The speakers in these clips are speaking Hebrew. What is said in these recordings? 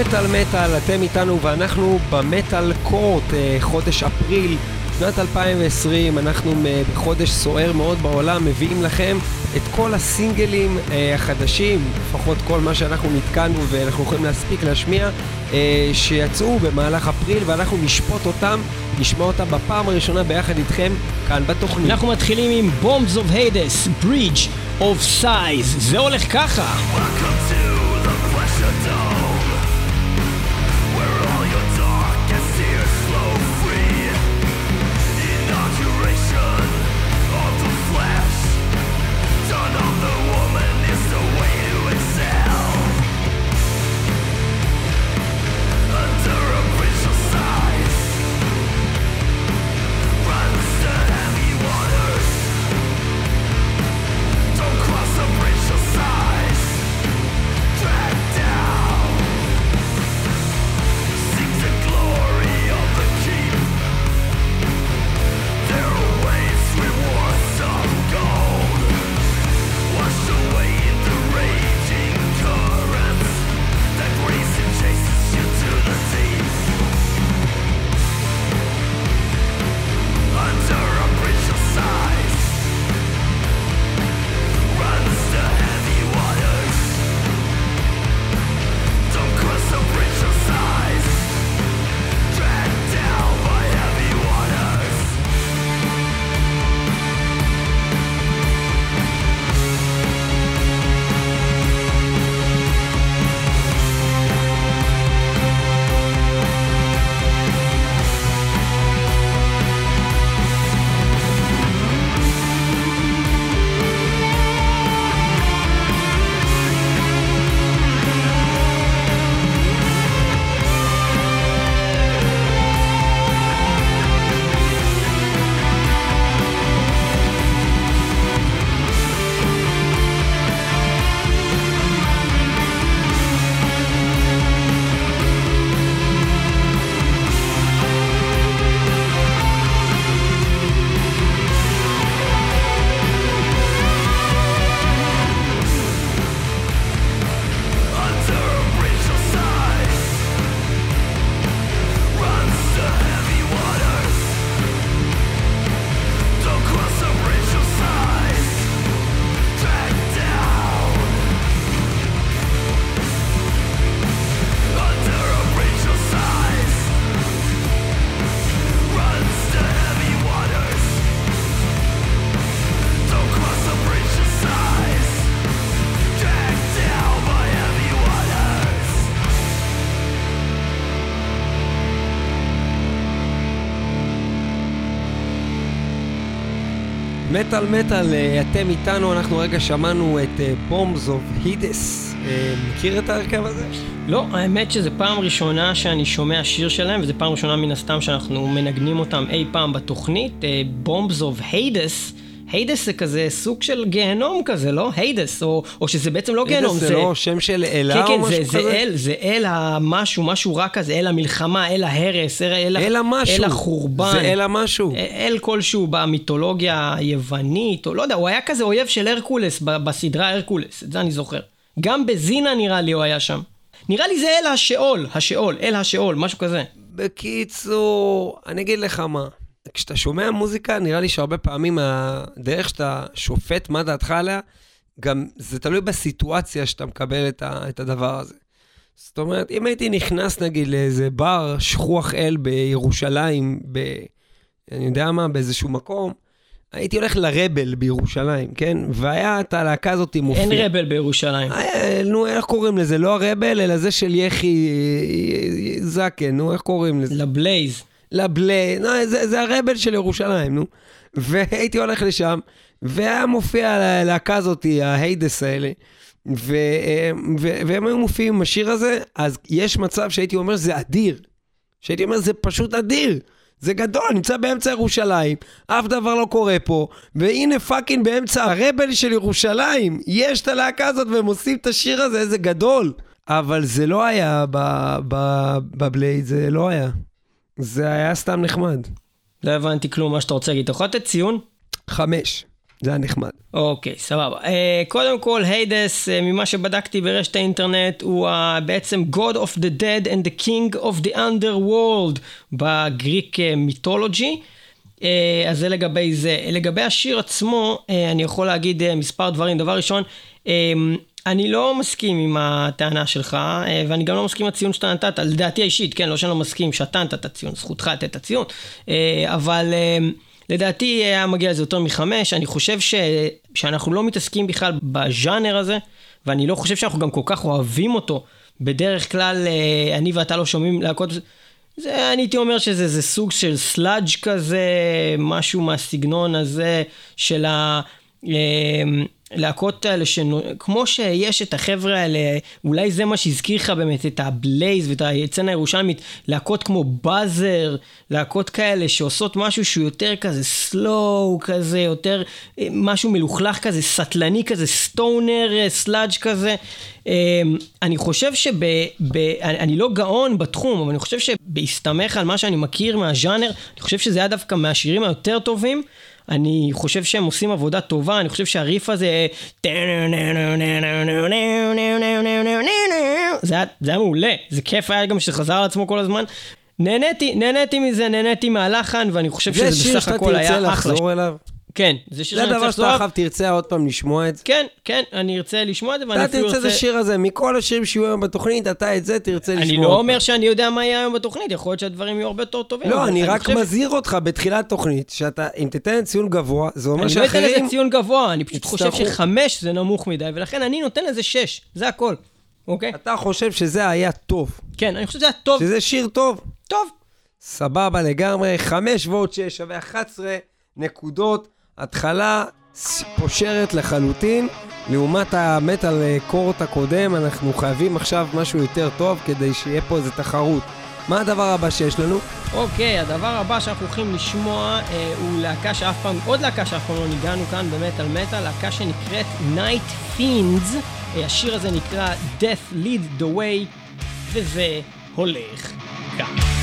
מטאל מטאל, אתם איתנו ואנחנו במטאל קורט, אה, חודש אפריל, שנת 2020, אנחנו אה, בחודש סוער מאוד בעולם, מביאים לכם את כל הסינגלים אה, החדשים, לפחות כל מה שאנחנו נתקענו ואנחנו יכולים להספיק להשמיע, שיצאו במהלך אפריל ואנחנו נשפוט אותם, נשמע אותם בפעם הראשונה ביחד איתכם כאן בתוכנית. אנחנו מתחילים עם Bombs of Hades, Bridge of Size, זה הולך ככה. Welcome to מטאל מטאל, אה, אתם איתנו, אנחנו רגע שמענו את Bombs of Hades. מכיר את ההרכב הזה? לא, האמת שזו פעם ראשונה שאני שומע שיר שלהם, וזו פעם ראשונה מן הסתם שאנחנו מנגנים אותם אי פעם בתוכנית. Bombs of Hades. Hades זה כזה סוג של גיהנום כזה, לא? Hades, או, או שזה בעצם לא גיהנום. Hades זה, לא שם של אלה כן, או כן, משהו זה, כזה? כן, כן, זה אל המשהו, משהו רע כזה, אל המלחמה, אל ההרס, אל, אל, אל המשהו. אל החורבן. זה אל המשהו. אל כלשהו במיתולוגיה היוונית, או לא יודע, הוא היה כזה אויב של הרקולס בסדרה הרקולס, את זה אני זוכר. גם בזינה נראה לי הוא היה שם. נראה לי זה אל השאול, השאול, אל השאול, משהו כזה. בקיצור, אני אגיד לך מה. כשאתה שומע מוזיקה, נראה לי שהרבה פעמים הדרך שאתה שופט מה דעתך עליה, גם זה תלוי בסיטואציה שאתה מקבל את, ה, את הדבר הזה. זאת אומרת, אם הייתי נכנס נגיד לאיזה בר שכוח אל בירושלים, ב... אני יודע מה, באיזשהו מקום, הייתי הולך לרבל בירושלים, כן? והיה את הלהקה הזאת מופיע. אין רבל בירושלים. היה, נו, איך קוראים לזה? לא הרבל, אלא זה של יחי זקן, נו, איך קוראים לזה? ל Blaze. לבלה, נו, זה, זה ה Rebel של ירושלים, נו. והייתי הולך לשם, והיה מופיע הלהקה הזאת, ה Hades האלה, ו, ו, והם היו מופיעים עם השיר הזה, אז יש מצב שהייתי אומר, זה אדיר. שהייתי אומר, זה פשוט אדיר. זה גדול, נמצא באמצע ירושלים, אף דבר לא קורה פה, והנה fucking באמצע ה Rebel של ירושלים, יש את הלהקה הזאת והם עושים את השיר הזה, איזה גדול. אבל זה לא היה בבלייד, זה לא היה. זה היה סתם נחמד. לא הבנתי כלום מה שאתה רוצה להגיד. אתה יכול לתת ציון? חמש. זה היה נחמד. אוקיי, סבבה. Uh, קודם כל, היידס, uh, ממה שבדקתי ברשת האינטרנט, הוא uh, בעצם God of the Dead and the King of the Underworld בגריק מיתולוגי. Uh, אז זה לגבי זה. לגבי השיר עצמו, uh, אני יכול להגיד uh, מספר דברים. דבר ראשון, אה, אני לא מסכים עם הטענה שלך, אה, ואני גם לא מסכים עם הציון שאתה נתת, על דעתי האישית, כן, לא שאני לא מסכים שאתה נתת את הציון, זכותך לתת את הציון, אה, אבל... אה, לדעתי היה מגיע לזה יותר מחמש, אני חושב ש... שאנחנו לא מתעסקים בכלל בז'אנר הזה, ואני לא חושב שאנחנו גם כל כך אוהבים אותו. בדרך כלל, אה, אני ואתה לא שומעים להקות... זה, אני הייתי אומר שזה סוג של sludge כזה, משהו מהסגנון הזה של ה... אה, להקות האלה, שנו, כמו שיש את החבר'ה האלה, אולי זה מה שהזכיר לך באמת את ה Blaze ואת הסצנה הירושלמית, להקות כמו באזר, להקות כאלה שעושות משהו שהוא יותר כזה slow כזה, יותר אה, משהו מלוכלך כזה, סטלני כזה, stoner אה, sludge כזה. אה, אני חושב שב... ב, אני לא גאון בתחום, אבל אני חושב שבהסתמך על מה שאני מכיר מהז'אנר, אני חושב שזה היה דווקא מהשירים היותר טובים. אני חושב שהם עושים עבודה טובה, אני חושב שהריף הזה... זה היה, זה היה מעולה, זה כיף היה גם שזה חזר על עצמו כל הזמן. נהניתי, נהניתי מזה, נהניתי מהלחן, ואני חושב שזה בסך הכל היה אחלה. זה שיר שאתה תרצה לחזור אליו? כן, זה שיר שאני צריך לחזור. זה דבר שאתה עכשיו תרצה עוד פעם לשמוע את זה? כן, כן, אני ארצה לשמוע את זה, ואני אפילו רוצה... אתה תרצה את השיר הזה, מכל השירים שיהיו היום בתוכנית, אתה את זה תרצה לשמוע. אני לא אומר שאני יודע מה יהיה היום בתוכנית, יכול להיות שהדברים יהיו הרבה יותר טובים. לא, אני רק מזהיר אותך בתחילת תוכנית, שאתה, אם תיתן ציון גבוה, זה אומר שאחרים... אני לא אתן לזה ציון גבוה, אני פשוט חושב שחמש זה נמוך מדי, ולכן אני נותן לזה שש, זה הכל, אוקיי? אתה חושב שזה היה טוב. כן, אני חושב שזה היה טוב. שזה שיר טוב. טוב. סבבה לגמרי, חמש ועוד שש שווה 11 נקודות. התחלה פושרת לחלוטין. לעומת המטאל קורט הקודם, אנחנו חייבים עכשיו משהו יותר טוב כדי שיהיה פה איזה תחרות. מה הדבר הבא שיש לנו? אוקיי, okay, הדבר הבא שאנחנו הולכים לשמוע אה, הוא להקה שאף פעם, עוד להקה שאף פעם לא ניגענו כאן במטאל מטאל, להקה שנקראת Night Fiends. אה, השיר הזה נקרא Death Lead the Way, וזה הולך כך.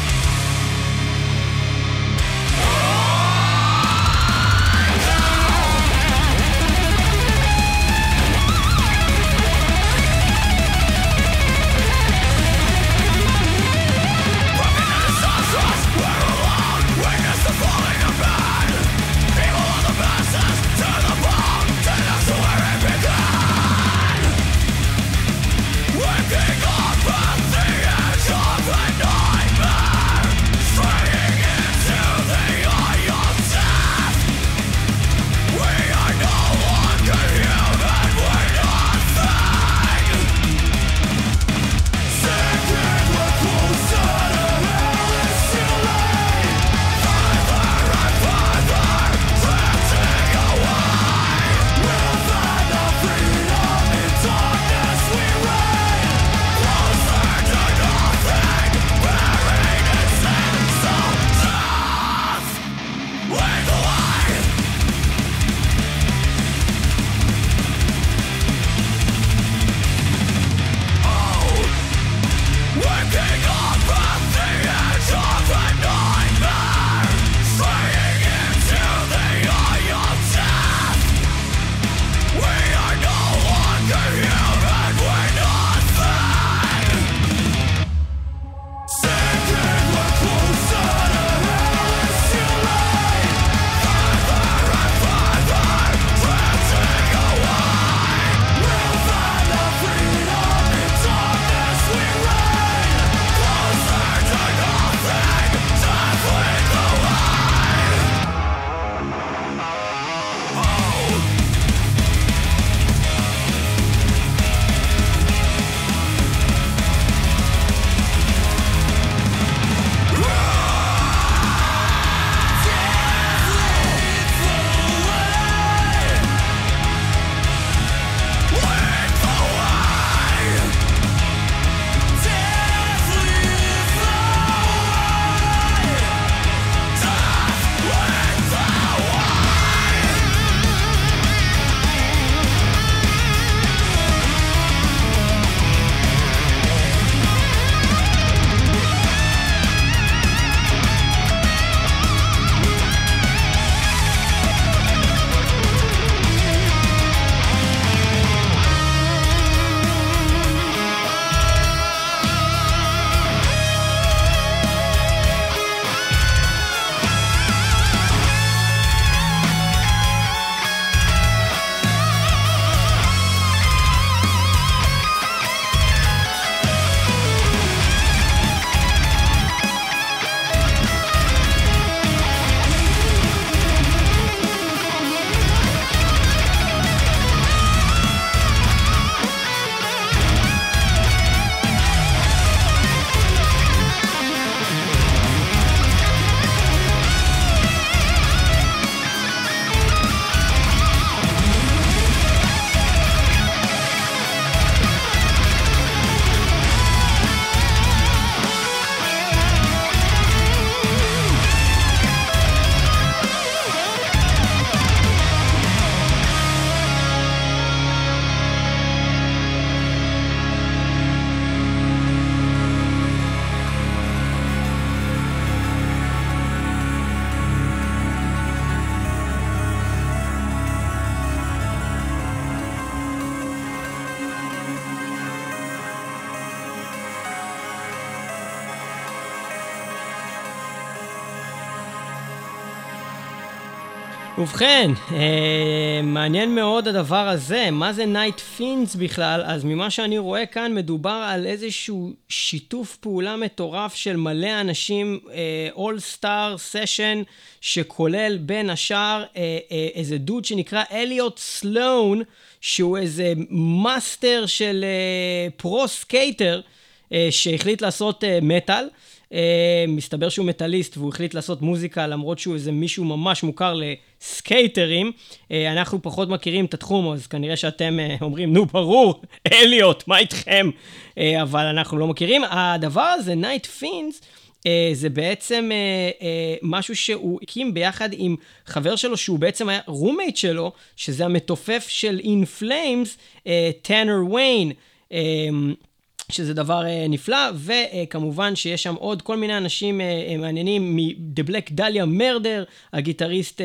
ובכן, אה, מעניין מאוד הדבר הזה, מה זה Night Fiends בכלל? אז ממה שאני רואה כאן מדובר על איזשהו שיתוף פעולה מטורף של מלא אנשים, all star session, שכולל בין השאר אה, אה, איזה דוד שנקרא אליוט סלואן, שהוא איזה מאסטר של אה, pro skater, אה, שהחליט לעשות אה, מטאל. מסתבר שהוא מטאליסט והוא החליט לעשות מוזיקה למרות שהוא איזה מישהו ממש מוכר לסקייטרים. אה, אנחנו פחות מכירים את התחום, אז כנראה שאתם אה, אומרים, נו ברור, אליוט, מה איתכם? אבל אנחנו לא מכירים. הדבר הזה, Night Fiends, זה בעצם משהו שהוא הקים ביחד עם חבר שלו, שהוא בעצם היה roommate שלו, שזה המתופף של In Flames, טאנר ויין. שזה דבר uh, נפלא, וכמובן שיש שם עוד כל מיני אנשים uh, מעניינים מ-The Black Dahlia Murder, הגיטריסט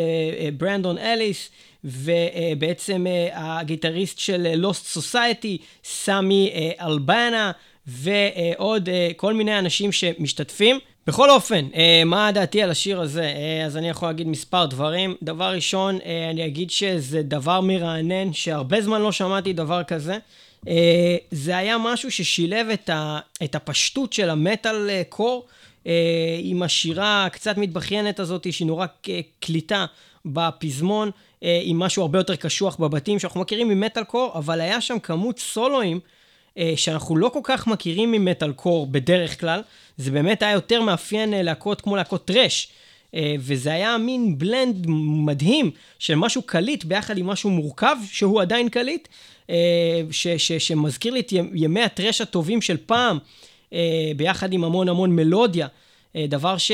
ברנדון אליס, ובעצם הגיטריסט של Lost Society, סמי אלבנה, ועוד כל מיני אנשים שמשתתפים. בכל אופן, מה דעתי על השיר הזה? אז אני יכול להגיד מספר דברים. דבר ראשון, אני אגיד שזה דבר מרענן, שהרבה זמן לא שמעתי דבר כזה. Uh, זה היה משהו ששילב את, ה, את הפשטות של המטאל קור uh, עם השירה הקצת מתבכיינת הזאת, שהיא נורא קליטה בפזמון, עם משהו הרבה יותר קשוח בבתים שאנחנו מכירים ממטאל קור, אבל היה שם כמות סולואים שאנחנו לא כל כך מכירים ממטאל קור בדרך כלל. זה באמת היה יותר מאפיין להקות כמו להקות טראש. Uh, וזה היה מין בלנד מדהים של משהו קליט ביחד עם משהו מורכב שהוא עדיין קליט, אה, ש, ש, שמזכיר לי את ימי הטרש הטובים של פעם, אה, ביחד עם המון המון מלודיה. אה, דבר ש,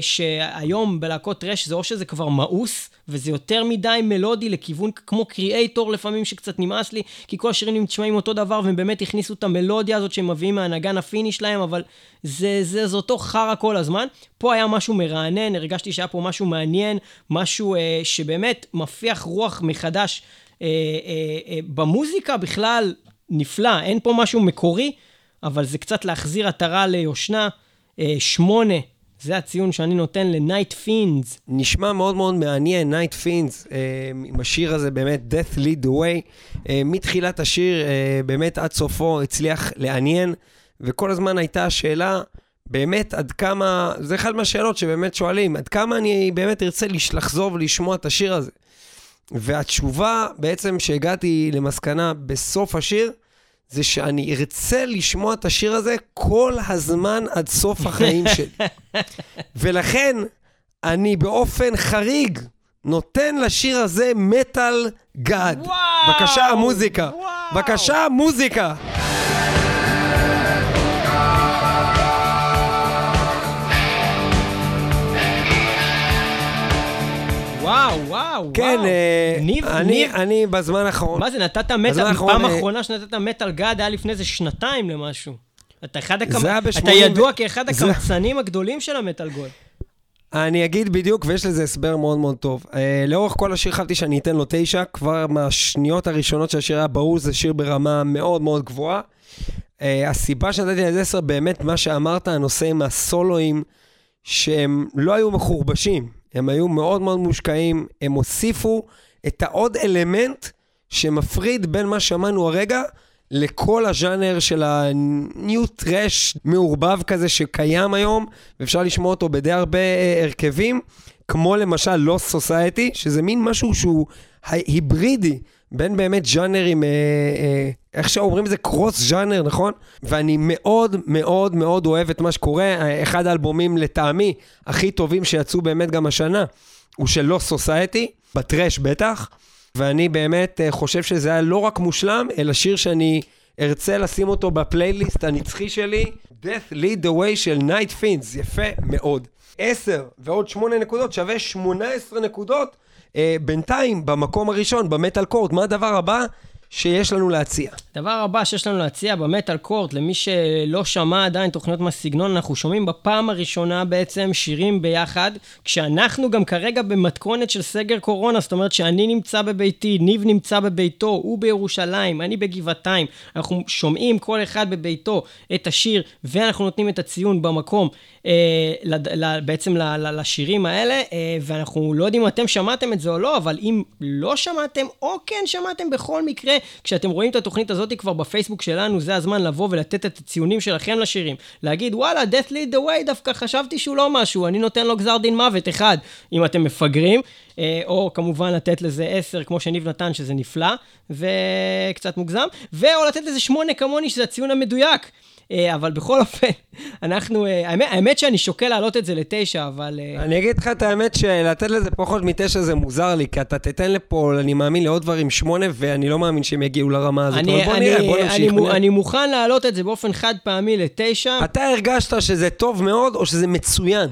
שהיום בלהקות טרש זה או שזה כבר מאוס, וזה יותר מדי מלודי לכיוון כמו קריאייטור לפעמים שקצת נמאס לי, כי כל השירים נשמעים אותו דבר, והם באמת הכניסו את המלודיה הזאת שהם מביאים מהנגן הפיני שלהם, אבל זה, זה, זה אותו חרא כל הזמן. פה היה משהו מרענן, הרגשתי שהיה פה משהו מעניין, משהו אה, שבאמת מפיח רוח מחדש אה, אה, אה, במוזיקה בכלל נפלא, אין פה משהו מקורי, אבל זה קצת להחזיר עטרה ליושנה. שמונה, זה הציון שאני נותן ל-Night Fiends. נשמע מאוד מאוד מעניין, Night Fiends, עם השיר הזה באמת, Death Lead the Way. מתחילת השיר, באמת עד סופו, הצליח לעניין, וכל הזמן הייתה השאלה, באמת עד כמה, זה אחד מהשאלות שבאמת שואלים, עד כמה אני באמת ארצה לחזור ולשמוע את השיר הזה. והתשובה בעצם שהגעתי למסקנה בסוף השיר, זה שאני ארצה לשמוע את השיר הזה כל הזמן עד סוף החיים שלי. ולכן, אני באופן חריג נותן לשיר הזה מטאל גאד. בבקשה, המוזיקה. בבקשה, המוזיקה. וואו, כן, וואו. אה, ניב, אני, ניב. אני בזמן האחרון, מה זה, נתת מטאל, פעם אה, אחרונה שנתת מטאל גאד היה לפני איזה שנתיים למשהו. אתה אחד הקמ... זה היה אתה ב-80 ידוע כאחד זה- הקמצנים הגדולים של המטאל גוד. אני אגיד בדיוק, ויש לזה הסבר מאוד מאוד טוב. Uh, לאורך כל השיר חשבתי שאני אתן לו תשע, כבר מהשניות הראשונות שהשיר היה ברור, זה שיר ברמה מאוד מאוד גבוהה. Uh, הסיבה שנתתי לזה עשר, באמת מה שאמרת, הנושא עם הסולואים, שהם לא היו מחורבשים, הם היו מאוד מאוד מושקעים, הם הוסיפו את העוד אלמנט שמפריד בין מה שאמרנו הרגע לכל הז'אנר של ה-new trash מעורבב כזה שקיים היום, ואפשר לשמוע אותו בדי הרבה אה, הרכבים, כמו למשל Lost Society, שזה מין משהו שהוא היברידי בין באמת ז'אנרים, אה, אה, איך שאומרים את זה, קרוס ז'אנר, נכון? ואני מאוד מאוד מאוד אוהב את מה שקורה. אחד האלבומים לטעמי הכי טובים שיצאו באמת גם השנה, הוא של Lost Society, בטרש בטח. ואני באמת אה, חושב שזה היה לא רק מושלם, אלא שיר שאני ארצה לשים אותו בפלייליסט הנצחי שלי, Death Lead the Way של Night Fins, יפה מאוד. 10 ועוד 8 נקודות שווה 18 נקודות. אה, בינתיים, במקום הראשון, במטאל קורד, מה הדבר הבא? שיש לנו להציע? הדבר הבא שיש לנו להציע במטאל קורט, למי שלא שמע עדיין תוכניות מהסגנון, אנחנו שומעים בפעם הראשונה בעצם שירים ביחד, כשאנחנו גם כרגע במתכונת של סגר קורונה, זאת אומרת שאני נמצא בביתי, ניב נמצא בביתו, הוא בירושלים, אני בגבעתיים, אנחנו שומעים כל אחד בביתו את השיר, ואנחנו נותנים את הציון במקום, אה, לד, בעצם ל, ל, לשירים האלה, אה, ואנחנו לא יודעים אם אתם שמעתם את זה או לא, אבל אם לא שמעתם, או כן שמעתם בכל מקרה, כשאתם רואים את התוכנית הזאת כבר בפייסבוק שלנו, זה הזמן לבוא ולתת את הציונים שלכם לשירים. להגיד, וואלה, death lead the way, דווקא חשבתי שהוא לא משהו, אני נותן לו גזר דין מוות אחד, אם אתם מפגרים. אה, או כמובן לתת לזה 10, כמו שניב נתן, שזה נפלא, וקצת מוגזם, ואו לתת לזה 8 כמוני, שזה הציון המדויק. אה, אבל בכל אופן, אנחנו, אה, האמת, האמת שאני שוקל להעלות את זה לתשע, אבל... אני אגיד לך את האמת שלתת לזה פחות מתשע זה מוזר לי, כי אתה תיתן לפה, אני מאמין, לעוד דברים שמונה, ואני לא מאמין שהם יגיעו לרמה הזאת. אני, אבל בוא אני, נראה, בוא נמשיך. אני, אני מוכן להעלות את זה באופן חד פעמי לתשע. אתה הרגשת שזה טוב מאוד, או שזה מצוין?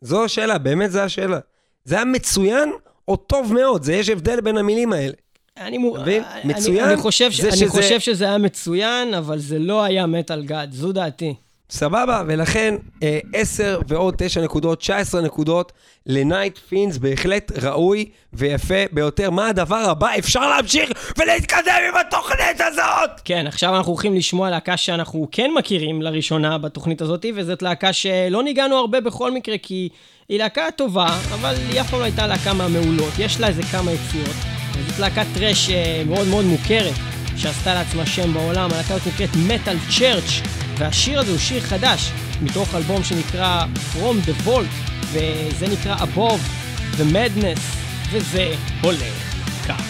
זו השאלה, באמת זו השאלה. זה היה מצוין או טוב מאוד, זה יש הבדל בין המילים האלה. אני, מבין? מצוין? אני, אני, חושב, ש... אני שזה... חושב שזה היה מצוין, אבל זה לא היה מטאל גאד, זו דעתי. סבבה, ולכן אה, 10 ועוד 9 נקודות, 19 נקודות לנייט פינס, בהחלט ראוי ויפה ביותר. מה הדבר הבא? אפשר להמשיך ולהתקדם עם התוכנית הזאת! כן, עכשיו אנחנו הולכים לשמוע להקה שאנחנו כן מכירים לראשונה בתוכנית הזאת, וזאת להקה שלא ניגענו הרבה בכל מקרה, כי היא להקה טובה, אבל היא אף פעם לא הייתה להקה מהמעולות. יש לה איזה כמה יציאות. זאת להקת טראש אה, מאוד מאוד מוכרת, שעשתה לעצמה שם בעולם. הלהקה הזאת נקראת מטאל צ'רץ', והשיר הזה הוא שיר חדש, מתוך אלבום שנקרא From the Vault, וזה נקרא Above the Madness, וזה הולך כך.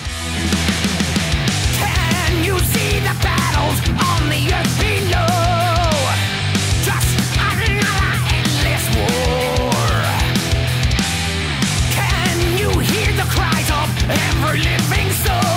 Can you see the battles on the earth below? living soul.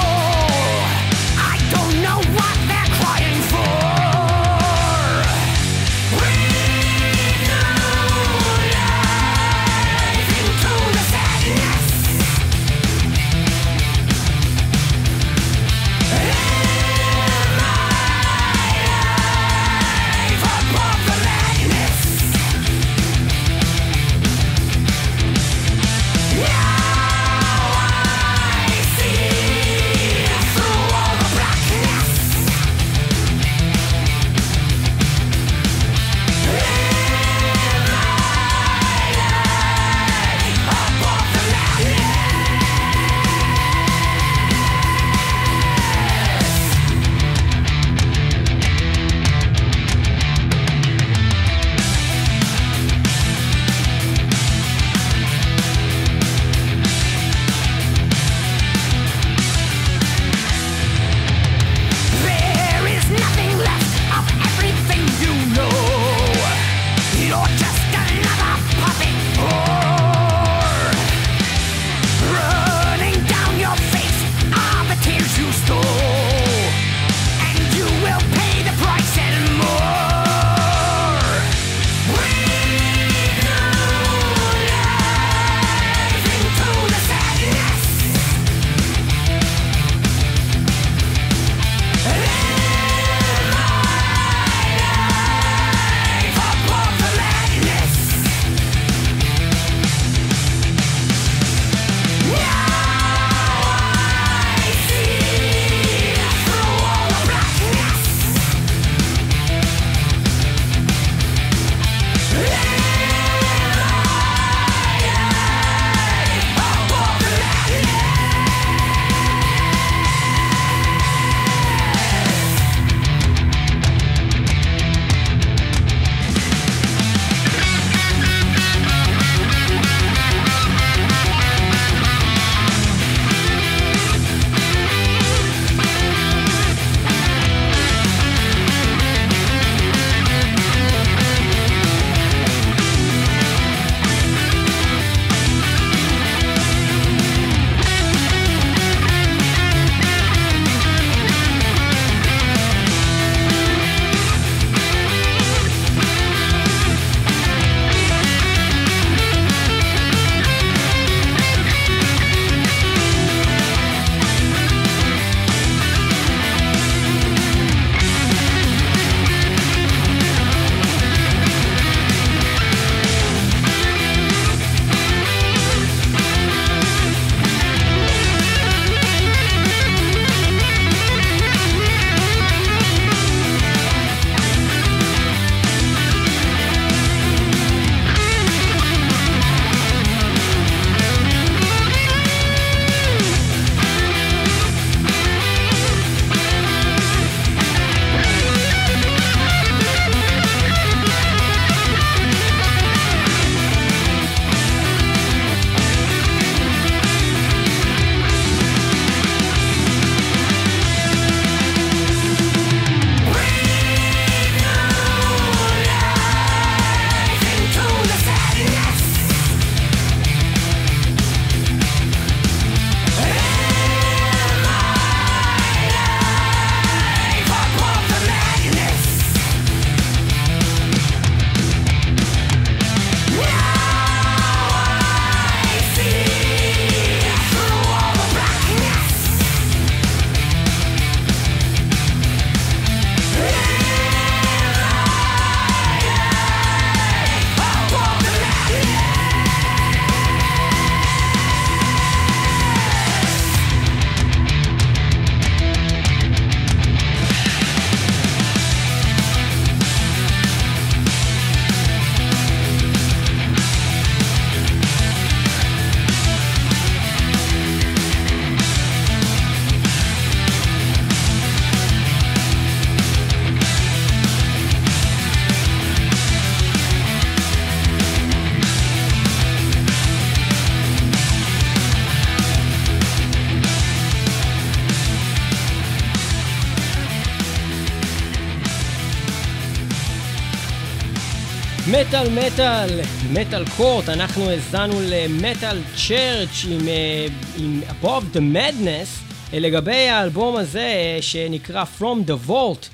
מטאל מטאל, מטאל קורט, אנחנו האזנו למטאל צ'רץ' עם, אה, עם Above the Madness לגבי האלבום הזה אה, שנקרא From the Vault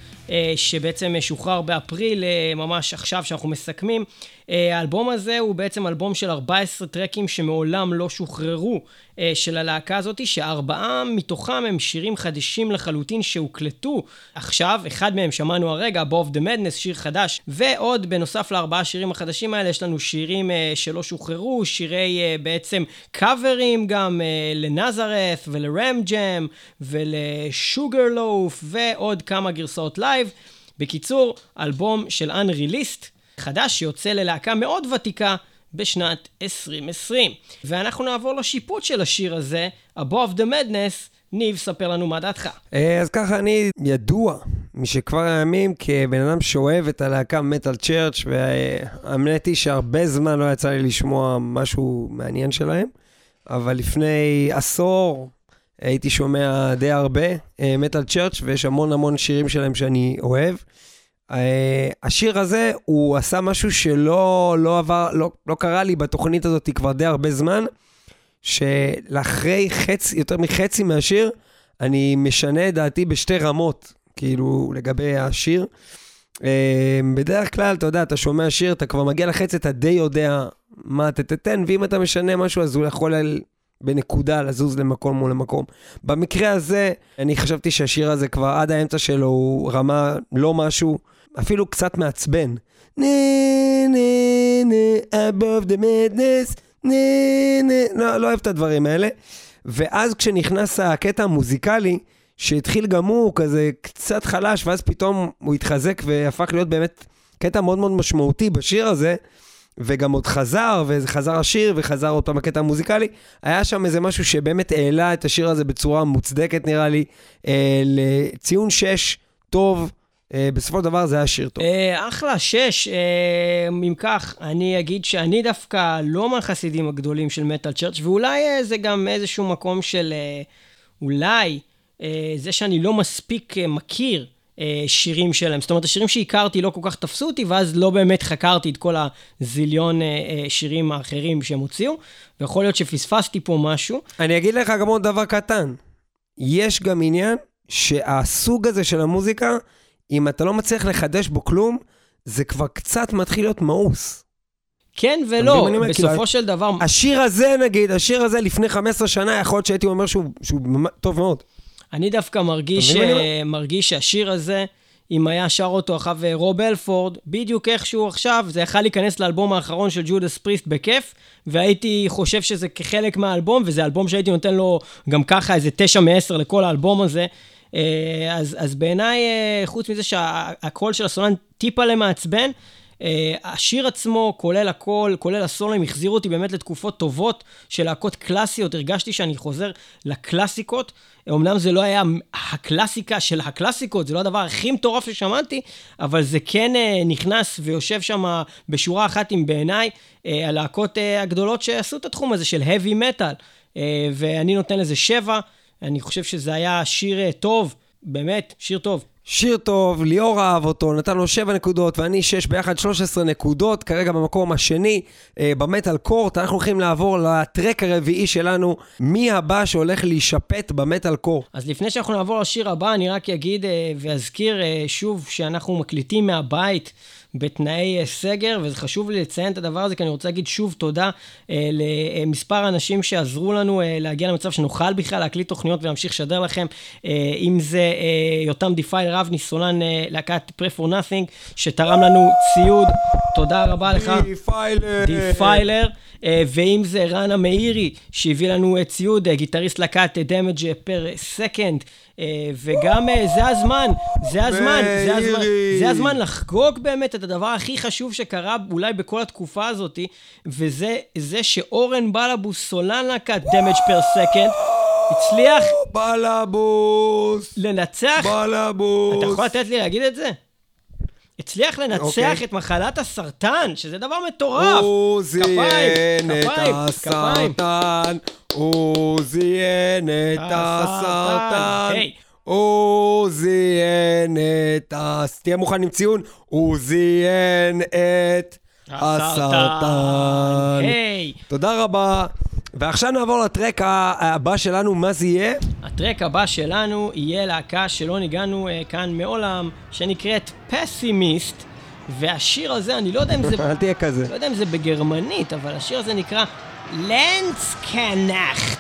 שבעצם שוחרר באפריל, ממש עכשיו שאנחנו מסכמים. האלבום הזה הוא בעצם אלבום של 14 טרקים שמעולם לא שוחררו אה, של הלהקה הזאת, שארבעה מתוכם הם שירים חדשים לחלוטין שהוקלטו עכשיו, אחד מהם שמענו הרגע, Above the Madness, שיר חדש, ועוד בנוסף לארבעה שירים החדשים האלה, יש לנו שירים אה, שלא שוחררו, שירי אה, בעצם קאברים גם ל Nazareth ול Ram Jam ול Sugarloaf ועוד כמה גרסאות לייב. בקיצור, אלבום של Unreleased, חדש שיוצא ללהקה מאוד ותיקה בשנת 2020. ואנחנו נעבור לשיפוט של השיר הזה, Above the Madness. ניב, ספר לנו מה דעתך. אה, אז ככה, אני ידוע משכבר הימים כבן אדם שאוהב את הלהקה מטאל צ'רץ', והאמת היא שהרבה זמן לא יצא לי לשמוע משהו מעניין שלהם, אבל לפני עשור הייתי שומע די הרבה מטאל אה, צ'רץ', ויש המון המון שירים שלהם שאני אוהב. Uh, השיר הזה, הוא עשה משהו שלא לא עבר, לא, לא קרה לי בתוכנית הזאת כבר די הרבה זמן, שלאחרי חצי, יותר מחצי מהשיר, אני משנה את דעתי בשתי רמות, כאילו, לגבי השיר. Uh, בדרך כלל, אתה יודע, אתה שומע שיר, אתה כבר מגיע לחצי, אתה די יודע מה אתה תתן, ואם אתה משנה משהו, אז הוא יכול בנקודה לזוז למקום מול למקום. במקרה הזה, אני חשבתי שהשיר הזה כבר עד האמצע שלו הוא רמה לא משהו. אפילו קצת מעצבן. נה נה נה, above the madness, נה נה, לא, לא אוהב את הדברים האלה. ואז כשנכנס הקטע המוזיקלי, שהתחיל גם הוא כזה קצת חלש, ואז פתאום הוא התחזק והפך להיות באמת קטע מאוד מאוד משמעותי בשיר הזה, וגם עוד חזר, וחזר השיר, וחזר עוד פעם הקטע המוזיקלי, היה שם איזה משהו שבאמת העלה את השיר הזה בצורה מוצדקת נראה לי, אה, לציון 6 טוב. Uh, בסופו של דבר זה היה שיר טוב. Uh, אחלה, שש. Uh, אם כך, אני אגיד שאני דווקא לא מהחסידים הגדולים של מטאל צ'רץ', ואולי uh, זה גם איזשהו מקום של uh, אולי uh, זה שאני לא מספיק מכיר שירים שלהם. זאת אומרת, השירים שהכרתי לא כל כך תפסו אותי, ואז לא באמת חקרתי את כל הזיליון uh, uh, שירים האחרים שהם הוציאו, ויכול להיות שפספסתי פה משהו. אני אגיד לך גם עוד דבר קטן. יש גם עניין שהסוג הזה של המוזיקה, אם אתה לא מצליח לחדש בו כלום, זה כבר קצת מתחיל להיות מאוס. כן ולא, בסופו כאילו, של דבר... השיר הזה, נגיד, השיר הזה לפני 15 שנה, יכול להיות שהייתי אומר שהוא, שהוא טוב מאוד. אני דווקא מרגיש, ש... מרגיש שהשיר הזה, אם היה שר אותו אחריו אה, רוב אלפורד, בדיוק איכשהו עכשיו, זה יכול להיכנס לאלבום האחרון של ג'ודס פריסט בכיף, והייתי חושב שזה כחלק מהאלבום, וזה אלבום שהייתי נותן לו גם ככה איזה 9 מ-10 לכל האלבום הזה. אה, אז, אז בעיניי, אה, חוץ מזה שהקול של הסולן טיפה למעצבן, אה, השיר עצמו, כולל הכל, כולל הסולוים, החזירו אותי באמת לתקופות טובות של להקות קלאסיות. הרגשתי שאני חוזר לקלאסיקות. אמנם זה לא היה הקלאסיקה של הקלאסיקות, זה לא הדבר הכי מטורף ששמעתי, אבל זה כן נכנס ויושב שם בשורה אחת עם בעיניי הלהקות הגדולות שעשו את התחום הזה של heavy metal. ואני נותן לזה שבע. אני חושב שזה היה שיר אה, טוב, באמת, שיר טוב. שיר טוב, ליאור אהב אותו, נתן לו 7 נקודות ואני 6 ביחד 13 נקודות, כרגע במקום השני אה, במטאל קורט. אנחנו הולכים לעבור לטרק הרביעי שלנו, מי הבא שהולך להישפט במטאל קורט. אז לפני שאנחנו נעבור לשיר הבא, אני רק אגיד אה, ואזכיר אה, שוב שאנחנו מקליטים מהבית. בתנאי אה, סגר, וזה חשוב לי לציין את הדבר הזה, כי אני רוצה להגיד שוב תודה אה, למספר האנשים שעזרו לנו אה, להגיע למצב שנוכל בכלל להקליט תוכניות ולהמשיך לשדר לכם, אה, אם זה אה, יותם Defile רבני, סולן אה, להקת Pray for Nothing, שתרם לנו ציוד, תודה רבה לך. Defiler. Defiler. אה, ואם זה רנה מאירי, שהביא לנו אה, ציוד, אה, גיטריסט להקת Damage Per Second. וגם זה הזמן, זה הזמן, זה הזמן, זה הזמן לחגוג באמת את הדבר הכי חשוב שקרה אולי בכל התקופה הזאת, וזה זה שאורן בלבוס, סולן להקת דמג' פר סקנד, הצליח... בלבוס! לנצח... בלבוס! אתה יכול לתת לי להגיד את זה? הצליח לנצח okay. אוקיי. את מחלת הסרטן, שזה דבר מטורף. הוא זיין את הסרטן, הוא זיין את הסרטן. הוא זיין את ה... תהיה מוכן עם ציון, הוא זיין את הסרטן. היי. תודה רבה. ועכשיו נעבור לטרק הבא שלנו, מה זה יהיה? הטרק הבא שלנו יהיה להקה שלא ניגענו אה, כאן מעולם, שנקראת פסימיסט, והשיר הזה, אני לא יודע אם זה... אל תהיה כזה. לא יודע אם זה בגרמנית, אבל השיר הזה נקרא לנדסקנאכט.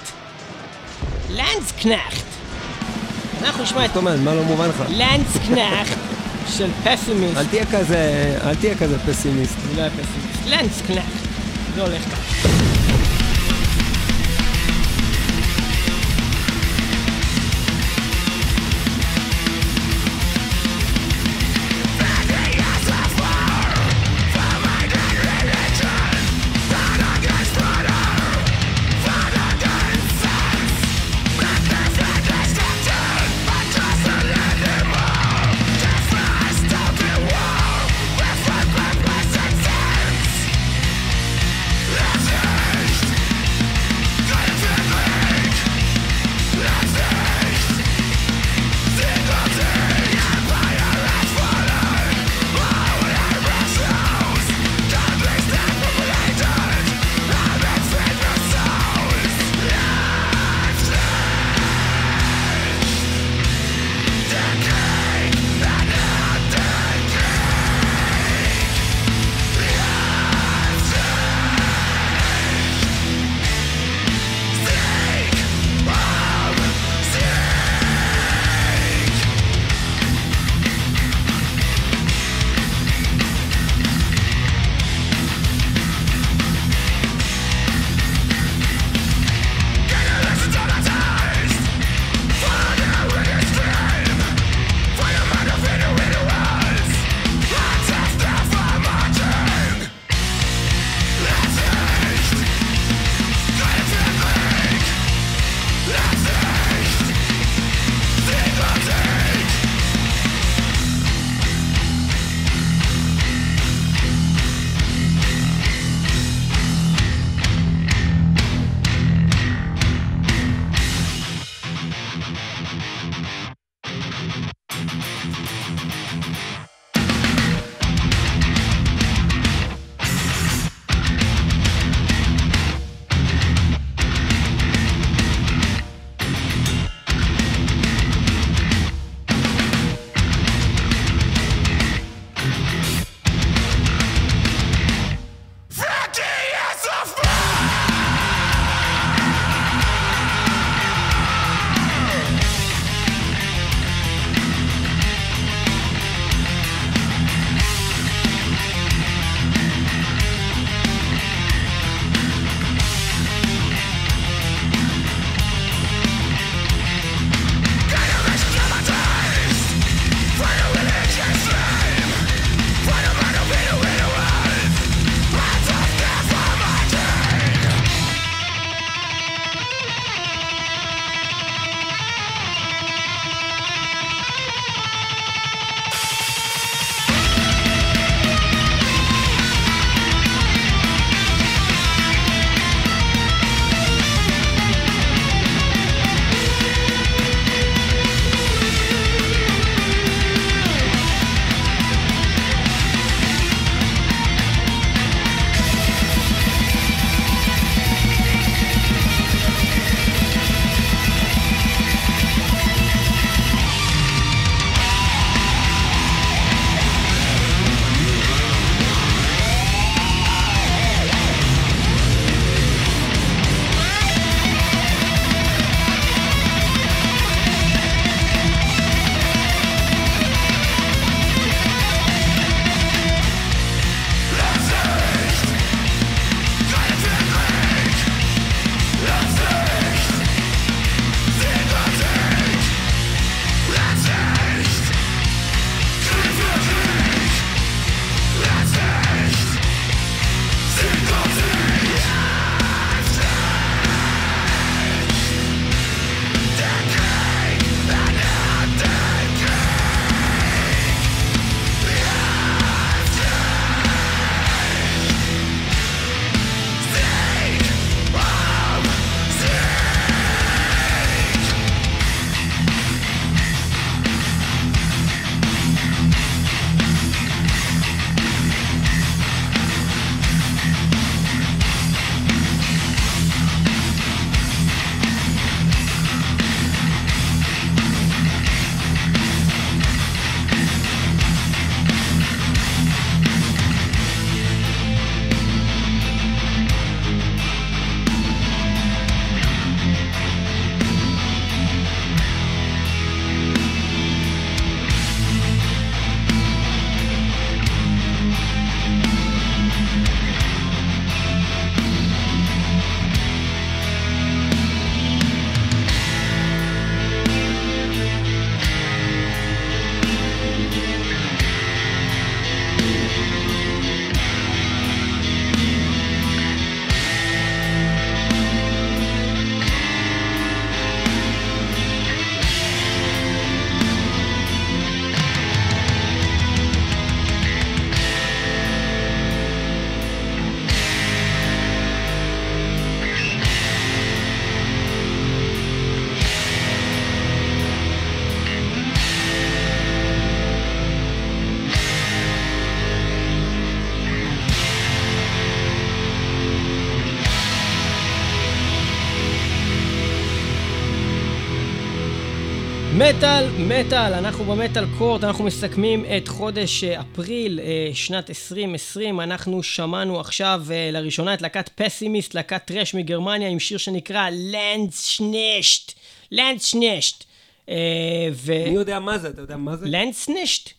לנדסקנאכט. אנחנו נשמע את זאת אומרת, מה לא מובן לך? לנדסקנאכט של פסימיסט. אל תהיה כזה, אל תהיה כזה פסימיסט. אני לא אהיה פסימיסט. לנדסקנאכט. זה הולך ככה. מטאל, מטאל, אנחנו במטאל קורט, אנחנו מסכמים את חודש אה, אפריל אה, שנת 2020, אנחנו שמענו עכשיו אה, לראשונה את להקת פסימיסט, להקת טרש מגרמניה עם שיר שנקרא לנדסנשט, לנדסנשט. ו... מי יודע מה זה? אתה יודע מה זה? לנדסנשט?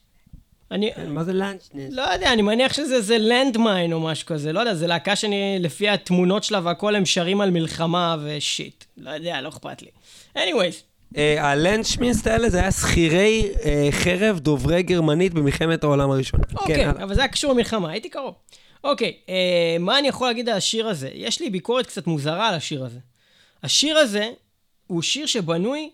אני... כן, מה זה לנדסנשט? לא יודע, אני מניח שזה לנדמיין או משהו כזה, לא יודע, זה להקה שאני, לפי התמונות שלה והכל, הם שרים על מלחמה ושיט. לא יודע, לא אכפת לי. anyways. אה, הלנדשמינסט האלה זה היה שכירי אה, חרב דוברי גרמנית במלחמת העולם הראשונה. אוקיי, כן, אבל זה היה קשור למלחמה, הייתי קרוב. אוקיי, אה, מה אני יכול להגיד על השיר הזה? יש לי ביקורת קצת מוזרה על השיר הזה. השיר הזה הוא שיר שבנוי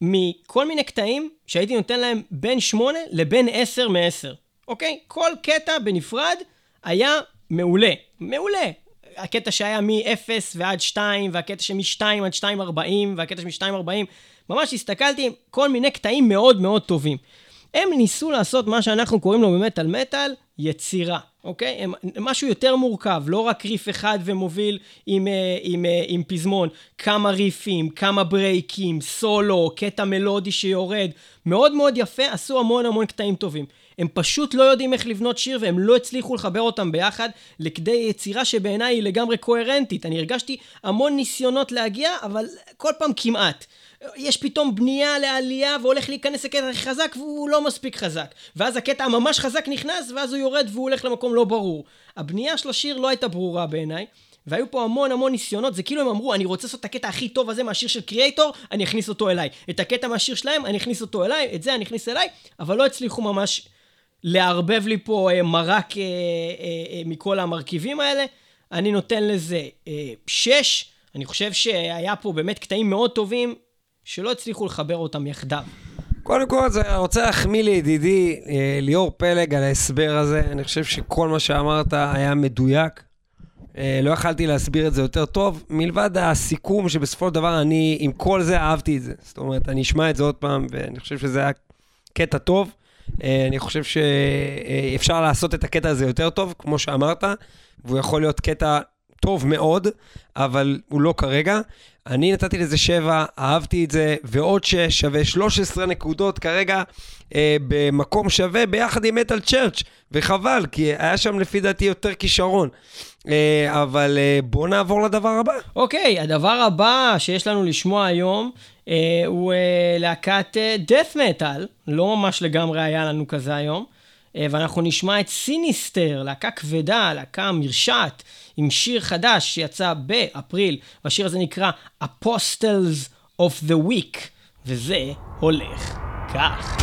מכל מיני קטעים שהייתי נותן להם בין 8 לבין 10 מ-10. אוקיי? כל קטע בנפרד היה מעולה. מעולה. הקטע שהיה מ-0 ועד 2, והקטע שמ-2 עד 2.40, והקטע שמ-2.40, ממש הסתכלתי, כל מיני קטעים מאוד מאוד טובים. הם ניסו לעשות מה שאנחנו קוראים לו במטאל מטאל, יצירה, אוקיי? הם, משהו יותר מורכב, לא רק ריף אחד ומוביל עם, אה, עם, עם, אה, עם פזמון, כמה ריפים, כמה ברייקים, סולו, קטע מלודי שיורד, מאוד מאוד יפה, עשו המון המון קטעים טובים. הם פשוט לא יודעים איך לבנות שיר והם לא הצליחו לחבר אותם ביחד לכדי יצירה שבעיניי היא לגמרי קוהרנטית. אני הרגשתי המון ניסיונות להגיע, אבל כל פעם כמעט. יש פתאום בנייה לעלייה והולך להיכנס לקטע הכי חזק והוא לא מספיק חזק. ואז הקטע הממש חזק נכנס ואז הוא יורד והוא הולך למקום לא ברור. הבנייה של השיר לא הייתה ברורה בעיניי. והיו פה המון המון ניסיונות, זה כאילו הם אמרו, אני רוצה לעשות את הקטע הכי טוב הזה מהשיר של קריאייטור, אני אכניס אותו אליי. את הקטע מהשיר שלהם, אני אכניס אותו אליי, את זה אני אכניס אליי, אבל לא הצליחו ממש לערבב לי פה אה, מרק אה, אה, אה, מכל המרכיבים האלה. אני נותן לזה אה, שש. אני חושב שהיה פה באמת קטעים מאוד טובים, שלא הצליחו לחבר אותם יחדיו. קודם כל, אני רוצה להחמיא לידידי אה, ליאור פלג על ההסבר הזה. אני חושב שכל מה שאמרת היה מדויק. אה, לא יכלתי להסביר את זה יותר טוב, מלבד הסיכום שבסופו של דבר אני, עם כל זה אהבתי את זה. זאת אומרת, אני אשמע את זה עוד פעם, ואני חושב שזה היה קטע טוב. אה, אני חושב שאפשר לעשות את הקטע הזה יותר טוב, כמו שאמרת, והוא יכול להיות קטע טוב מאוד, אבל הוא לא כרגע. אני נתתי לזה 7, אהבתי את זה, ועוד 6 שווה 13 נקודות כרגע אה, במקום שווה ביחד עם מטאל צ'רץ', וחבל, כי היה שם לפי דעתי יותר כישרון. אה, אבל אה, בואו נעבור לדבר הבא. אוקיי, הדבר הבא שיש לנו לשמוע היום אה, הוא אה, להקת אה, death metal, לא ממש לגמרי היה לנו כזה היום. אה, ואנחנו נשמע את סיניסטר, להקה כבדה, להקה מרשעת, עם שיר חדש שיצא באפריל, והשיר הזה נקרא Apostles of the Week, וזה הולך כך.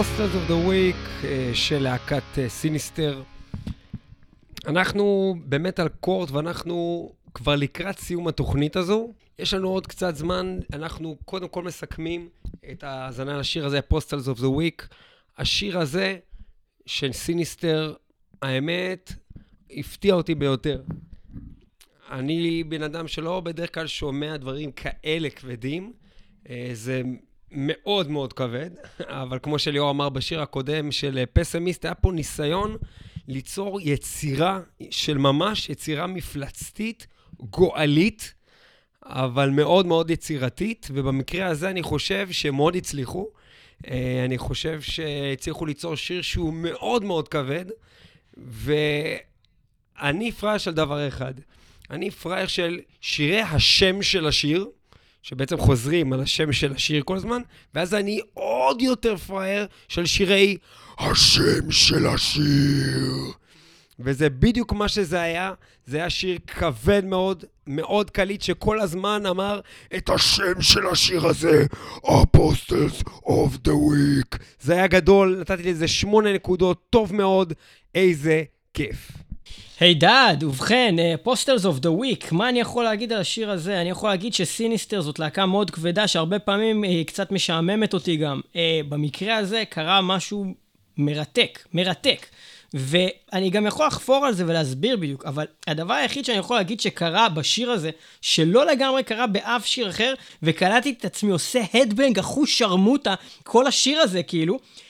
Apostles of the Weak של להקת Sinister. אנחנו באמת על קורט ואנחנו כבר לקראת סיום התוכנית הזו. יש לנו עוד קצת זמן, אנחנו קודם כל מסכמים את ההאזנה לשיר הזה, Apostles of the Weak. השיר הזה של Sinister, האמת, הפתיע אותי ביותר. אני בן אדם שלא בדרך כלל שומע דברים כאלה כבדים. אה, זה מאוד מאוד כבד, אבל כמו שליאור אמר בשיר הקודם של פסמיסט, היה פה ניסיון ליצור יצירה של ממש, יצירה מפלצתית, גואלית, אבל מאוד מאוד יצירתית, ובמקרה הזה אני חושב שהם מאוד הצליחו. אה, אני חושב שהצליחו ליצור שיר שהוא מאוד מאוד כבד, ואני פראייר של דבר אחד. אני פראייר של שירי השם של השיר, שבעצם חוזרים על השם של השיר כל הזמן, ואז אני עוד יותר פראייר של שירי השם של השיר. וזה בדיוק מה שזה היה. זה היה שיר כבד מאוד, מאוד קליט, שכל הזמן אמר את השם של השיר הזה, Apostles of the Week. זה היה גדול, נתתי לזה שמונה נקודות, טוב מאוד, איזה כיף. הידד, ובכן, Apostles of the Weak, מה אני יכול להגיד על השיר הזה? אני יכול להגיד ש Sinister זאת להקה מאוד כבדה, שהרבה פעמים היא קצת משעממת אותי גם. Uh, במקרה הזה קרה משהו מרתק, מרתק. ואני גם יכול לחפור על זה ולהסביר בדיוק, אבל הדבר היחיד שאני יכול להגיד שקרה בשיר הזה, שלא לגמרי קרה באף שיר אחר, וקלטתי את עצמי עושה headbang אחוז שרמוטה, כל השיר הזה כאילו,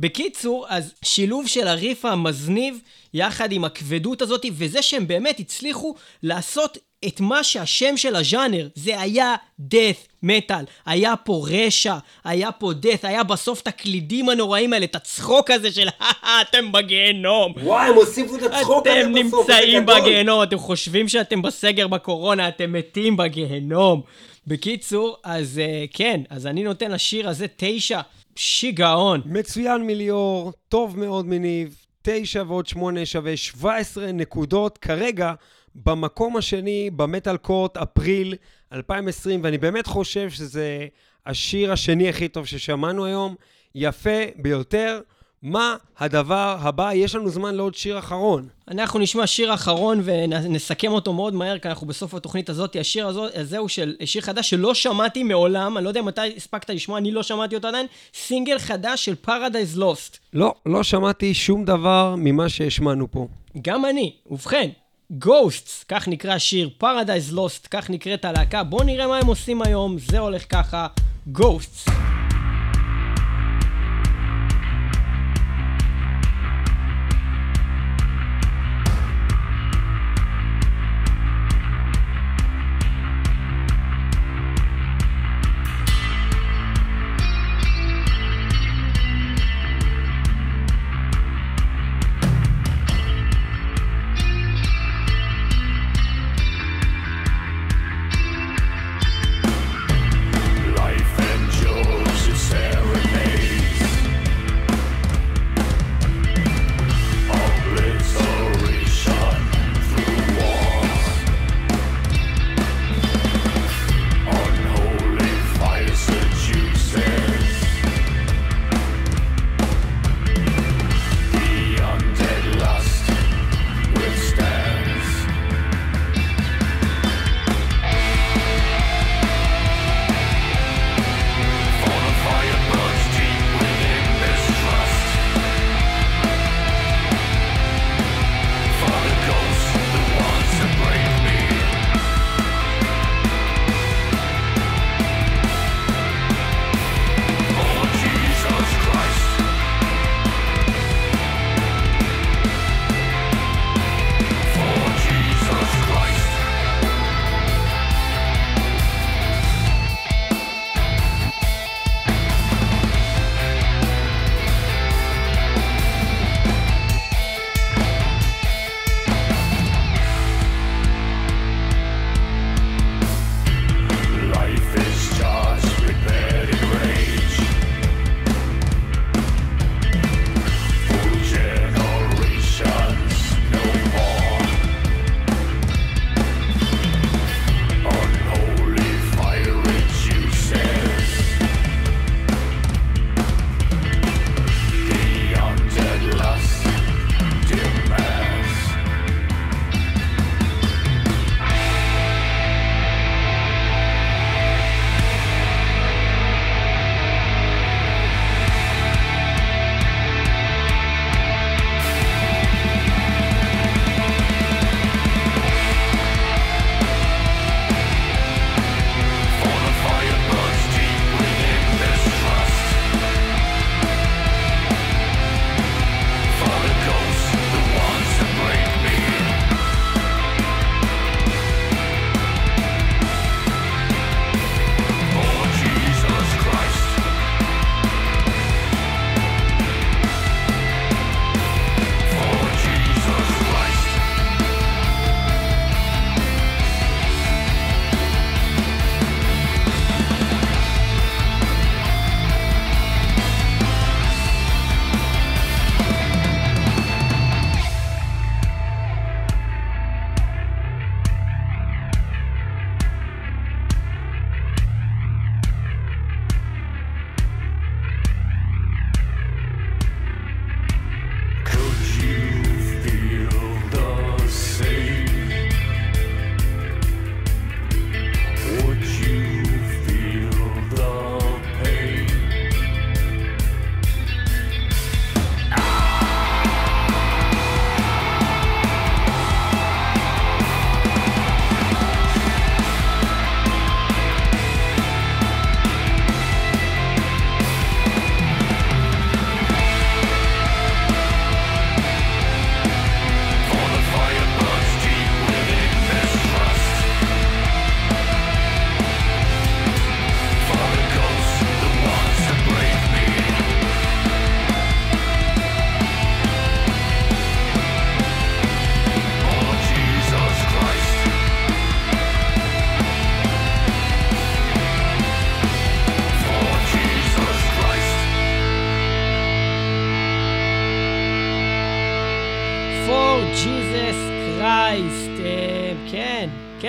בקיצור, אז שילוב של הריף המזניב יחד עם הכבדות הזאת, וזה שהם באמת הצליחו לעשות את מה שהשם של הז'אנר, זה היה death metal, היה פה רשע, היה פה death, היה בסוף את הקלידים הנוראים האלה, את הצחוק הזה של אתם בגיהנום. וואי, הם הוסיפו את הצחוק הזה בסוף, אתם נמצאים בגיהנום, אתם חושבים שאתם בסגר בקורונה, אתם מתים בגיהנום. בקיצור, אז uh, כן, אז אני נותן לשיר הזה תשע. שיגעון. מצוין מליאור, טוב מאוד מניב, 9 ועוד 8 שווה 17 נקודות. כרגע, במקום השני, במטאל קורט, אפריל 2020, ואני באמת חושב שזה השיר השני הכי טוב ששמענו היום. יפה ביותר. מה הדבר הבא? יש לנו זמן לעוד שיר אחרון. אנחנו נשמע שיר אחרון ונסכם אותו מאוד מהר, כי אנחנו בסוף התוכנית הזאת. השיר הזה הוא של שיר חדש שלא שמעתי מעולם, אני לא יודע מתי הספקת לשמוע, אני לא שמעתי אותו עדיין, סינגל חדש של Paradise Lost. לא, לא שמעתי שום דבר ממה שהשמענו פה. גם אני. ובכן, Ghosts, כך נקרא השיר, Paradise Lost, כך נקראת הלהקה. בואו נראה מה הם עושים היום, זה הולך ככה, Ghosts.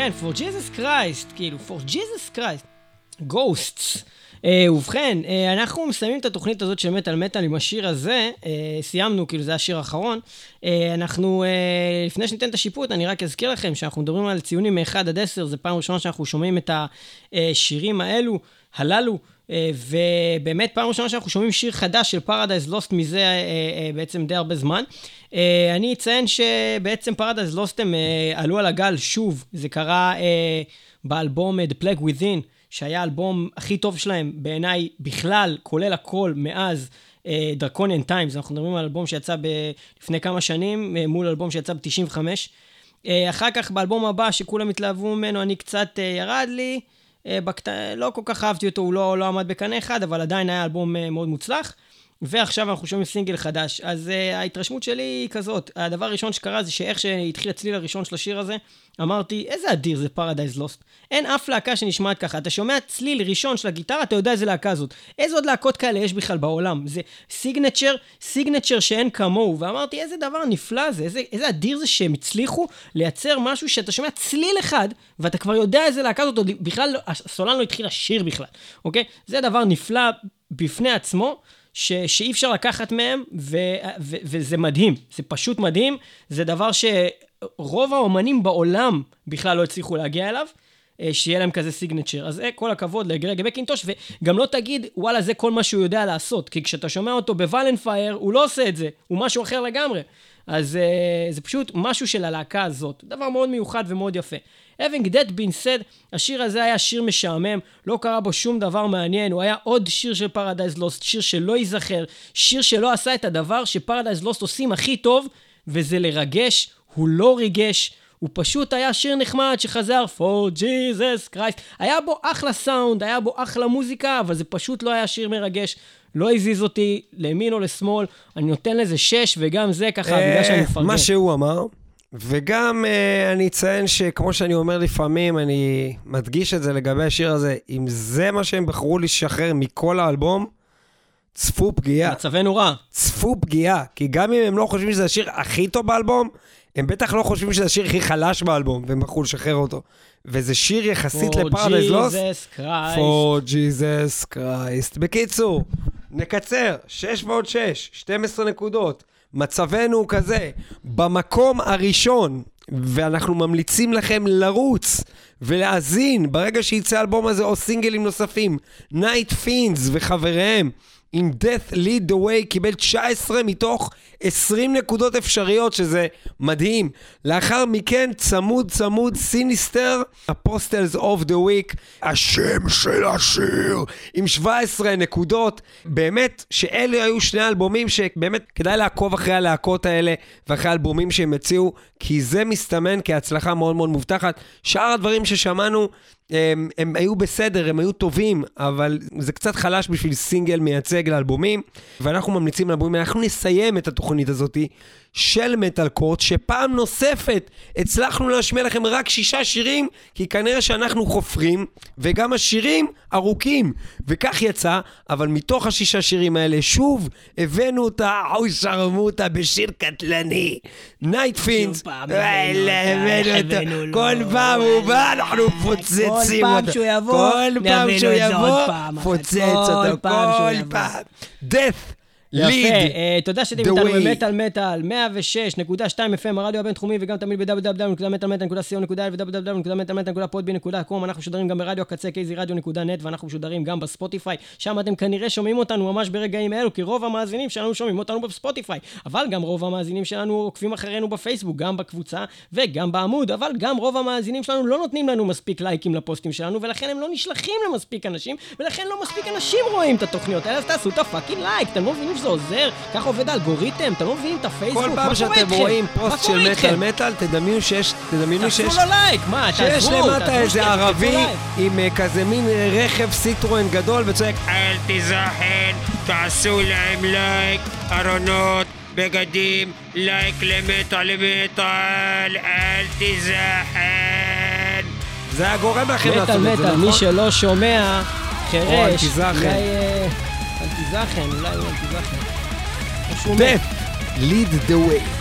כן, for Jesus Christ, כאילו, for Jesus Christ, Ghosts. Uh, ובכן, uh, אנחנו מסיימים את התוכנית הזאת של מטאל מטאל עם השיר הזה, uh, סיימנו, כאילו זה השיר האחרון. Uh, אנחנו, uh, לפני שניתן את השיפוט, אני רק אזכיר לכם שאנחנו מדברים על ציונים מ-1 עד 10, זו פעם ראשונה שאנחנו שומעים את השירים האלו, הללו. Uh, ובאמת פעם ראשונה שאנחנו שומעים שיר חדש של פרדייז לוסט מזה uh, uh, בעצם די הרבה זמן. Uh, אני אציין שבעצם Paradise Lost הם uh, עלו על הגל שוב, זה קרה uh, באלבום The Plague Within. שהיה האלבום הכי טוב שלהם בעיניי בכלל, כולל הכל, מאז Draconian Times, אנחנו מדברים על אלבום שיצא ב- לפני כמה שנים, מול אלבום שיצא ב-95. Uh, אחר כך באלבום הבא, שכולם התלהבו ממנו, אני קצת ירד לי, בקט... לא כל כך אהבתי אותו, הוא לא, לא עמד בקנה אחד, אבל עדיין היה אלבום מאוד מוצלח. ועכשיו אנחנו שומעים סינגל חדש. אז uh, ההתרשמות שלי היא כזאת, הדבר הראשון שקרה זה שאיך שהתחיל הצליל הראשון של השיר הזה, אמרתי, איזה אדיר זה Paradise Lost. אין אף להקה שנשמעת ככה. אתה שומע צליל ראשון של הגיטרה, אתה יודע איזה להקה זאת. איזה עוד להקות כאלה יש בכלל בעולם? זה signature, signature שאין כמוהו. ואמרתי, איזה דבר נפלא זה, איזה, איזה אדיר זה שהם הצליחו לייצר משהו שאתה שומע צליל אחד, ואתה כבר יודע איזה להקה זאת, בכלל, הסולן לא התחיל לשיר בכלל, אוקיי? זה דבר נפלא בפני עצמו. ש, שאי אפשר לקחת מהם, ו, ו, וזה מדהים, זה פשוט מדהים, זה דבר שרוב האומנים בעולם בכלל לא הצליחו להגיע אליו, אה, שיהיה להם כזה סיגנצ'ר. אז אה, כל הכבוד לגרג בקינטוש, וגם לא תגיד, וואלה, זה כל מה שהוא יודע לעשות, כי כשאתה שומע אותו בוואלנפייר, הוא לא עושה את זה, הוא משהו אחר לגמרי. אז uh, זה פשוט משהו של הלהקה הזאת. דבר מאוד מיוחד ומאוד יפה. Having that been said, השיר הזה היה שיר משעמם, לא קרה בו שום דבר מעניין, הוא היה עוד שיר של Paradise Lost, שיר שלא ייזכר, שיר שלא עשה את הדבר ש Paradise Lost עושים הכי טוב, וזה לרגש, הוא לא ריגש. הוא פשוט היה שיר נחמד שחזר for Jesus Christ. היה בו אחלה סאונד, היה בו אחלה מוזיקה, אבל זה פשוט לא היה שיר מרגש. לא הזיז אותי לימין או לשמאל, אני נותן לזה שש, וגם זה ככה, בגלל אה, שאני מפרגן. מה שהוא אמר, וגם uh, אני אציין שכמו שאני אומר לפעמים, אני מדגיש את זה לגבי השיר הזה, אם זה מה שהם בחרו לשחרר מכל האלבום, צפו פגיעה. מצבנו רע. צפו פגיעה, כי גם אם הם לא חושבים שזה השיר הכי טוב באלבום, הם בטח לא חושבים שזה השיר הכי חלש באלבום, והם בחרו לשחרר אותו. וזה שיר יחסית לפרדייז לוס. For Jesus Christ. For Jesus Christ. בקיצור, נקצר, 6 ועוד 6, 12 נקודות. מצבנו כזה, במקום הראשון, ואנחנו ממליצים לכם לרוץ ולהאזין ברגע שיצא האלבום הזה או סינגלים נוספים, Night Fiends וחבריהם. עם Death Lead the Way קיבל 19 מתוך 20 נקודות אפשריות, שזה מדהים. לאחר מכן, צמוד צמוד סיניסטר, Apostles of the Week, השם של השיר, עם 17 נקודות. באמת, שאלה היו שני אלבומים שבאמת כדאי לעקוב אחרי הלהקות האלה ואחרי האלבומים שהם הציעו, כי זה מסתמן כהצלחה מאוד מאוד מובטחת. שאר הדברים ששמענו, הם, הם היו בסדר, הם היו טובים, אבל זה קצת חלש בשביל סינגל מייצג לאלבומים, ואנחנו ממליצים לאלבומים, אנחנו נסיים את התוכנית הזאת של מטאל קורט, שפעם נוספת הצלחנו להשמיע לכם רק שישה שירים, כי כנראה שאנחנו חופרים, וגם השירים ארוכים, וכך יצא, אבל מתוך השישה שירים האלה, שוב הבאנו אותה, אוי שרמוטה בשיר קטלני. Night Fiends, אותו, כל פעם הוא בא, אנחנו מפוצצים אותו. כל פעם שהוא יבוא, כל פעם שהוא יבוא, פוצץ אותו, כל פעם. death. יפה, uh, תודה שאתם איתנו במטאל מטאל, 106.2 FM, הרדיו הבינתחומי, וגם תמיד ב-www.metalmetal.co.il ו- www.metalmetal.podbean.com. אנחנו משודרים גם ברדיו הקצה kzradio.net, ואנחנו משודרים גם בספוטיפיי, שם אתם כנראה שומעים אותנו ממש ברגעים האלו, כי רוב המאזינים שלנו שומעים אותנו בספוטיפיי, אבל גם רוב המאזינים שלנו עוקבים אחרינו בפייסבוק, גם בקבוצה וגם בעמוד, אבל גם רוב המאזינים שלנו לא נותנים לנו מספיק לייקים לפוסטים שלנו, ולכן הם לא נשלחים למספיק אנשים, ולכן לא מספיק אנשים רואים את התוכניות האלה, אז תעשו את ה fucking לייק, אתם לא מבינים שזה עוזר, ככה עובד האלגוריתם, אתם לא מבינים את הפייסבוק, כל פעם שאתם רואים פוסט של מטאל מטאל, תדמיינו שיש, תדמיינו שיש... תעשו לו לייק, מה, שיש למטה איזה ערבי עם כזה מין רכב סיטרואן גדול וצועק אל תיזכן, תעשו להם לייק, ארונות, בגדים, לייק למטאל למטאל, אל תיזכן. זה היה גורם לכם לעשות את זה, נכון? מטאל מטאל, מי שלא שומע, חירש, אל תיזכן. אל תיזכן, אולי אל תיזכן. Death, lead the way.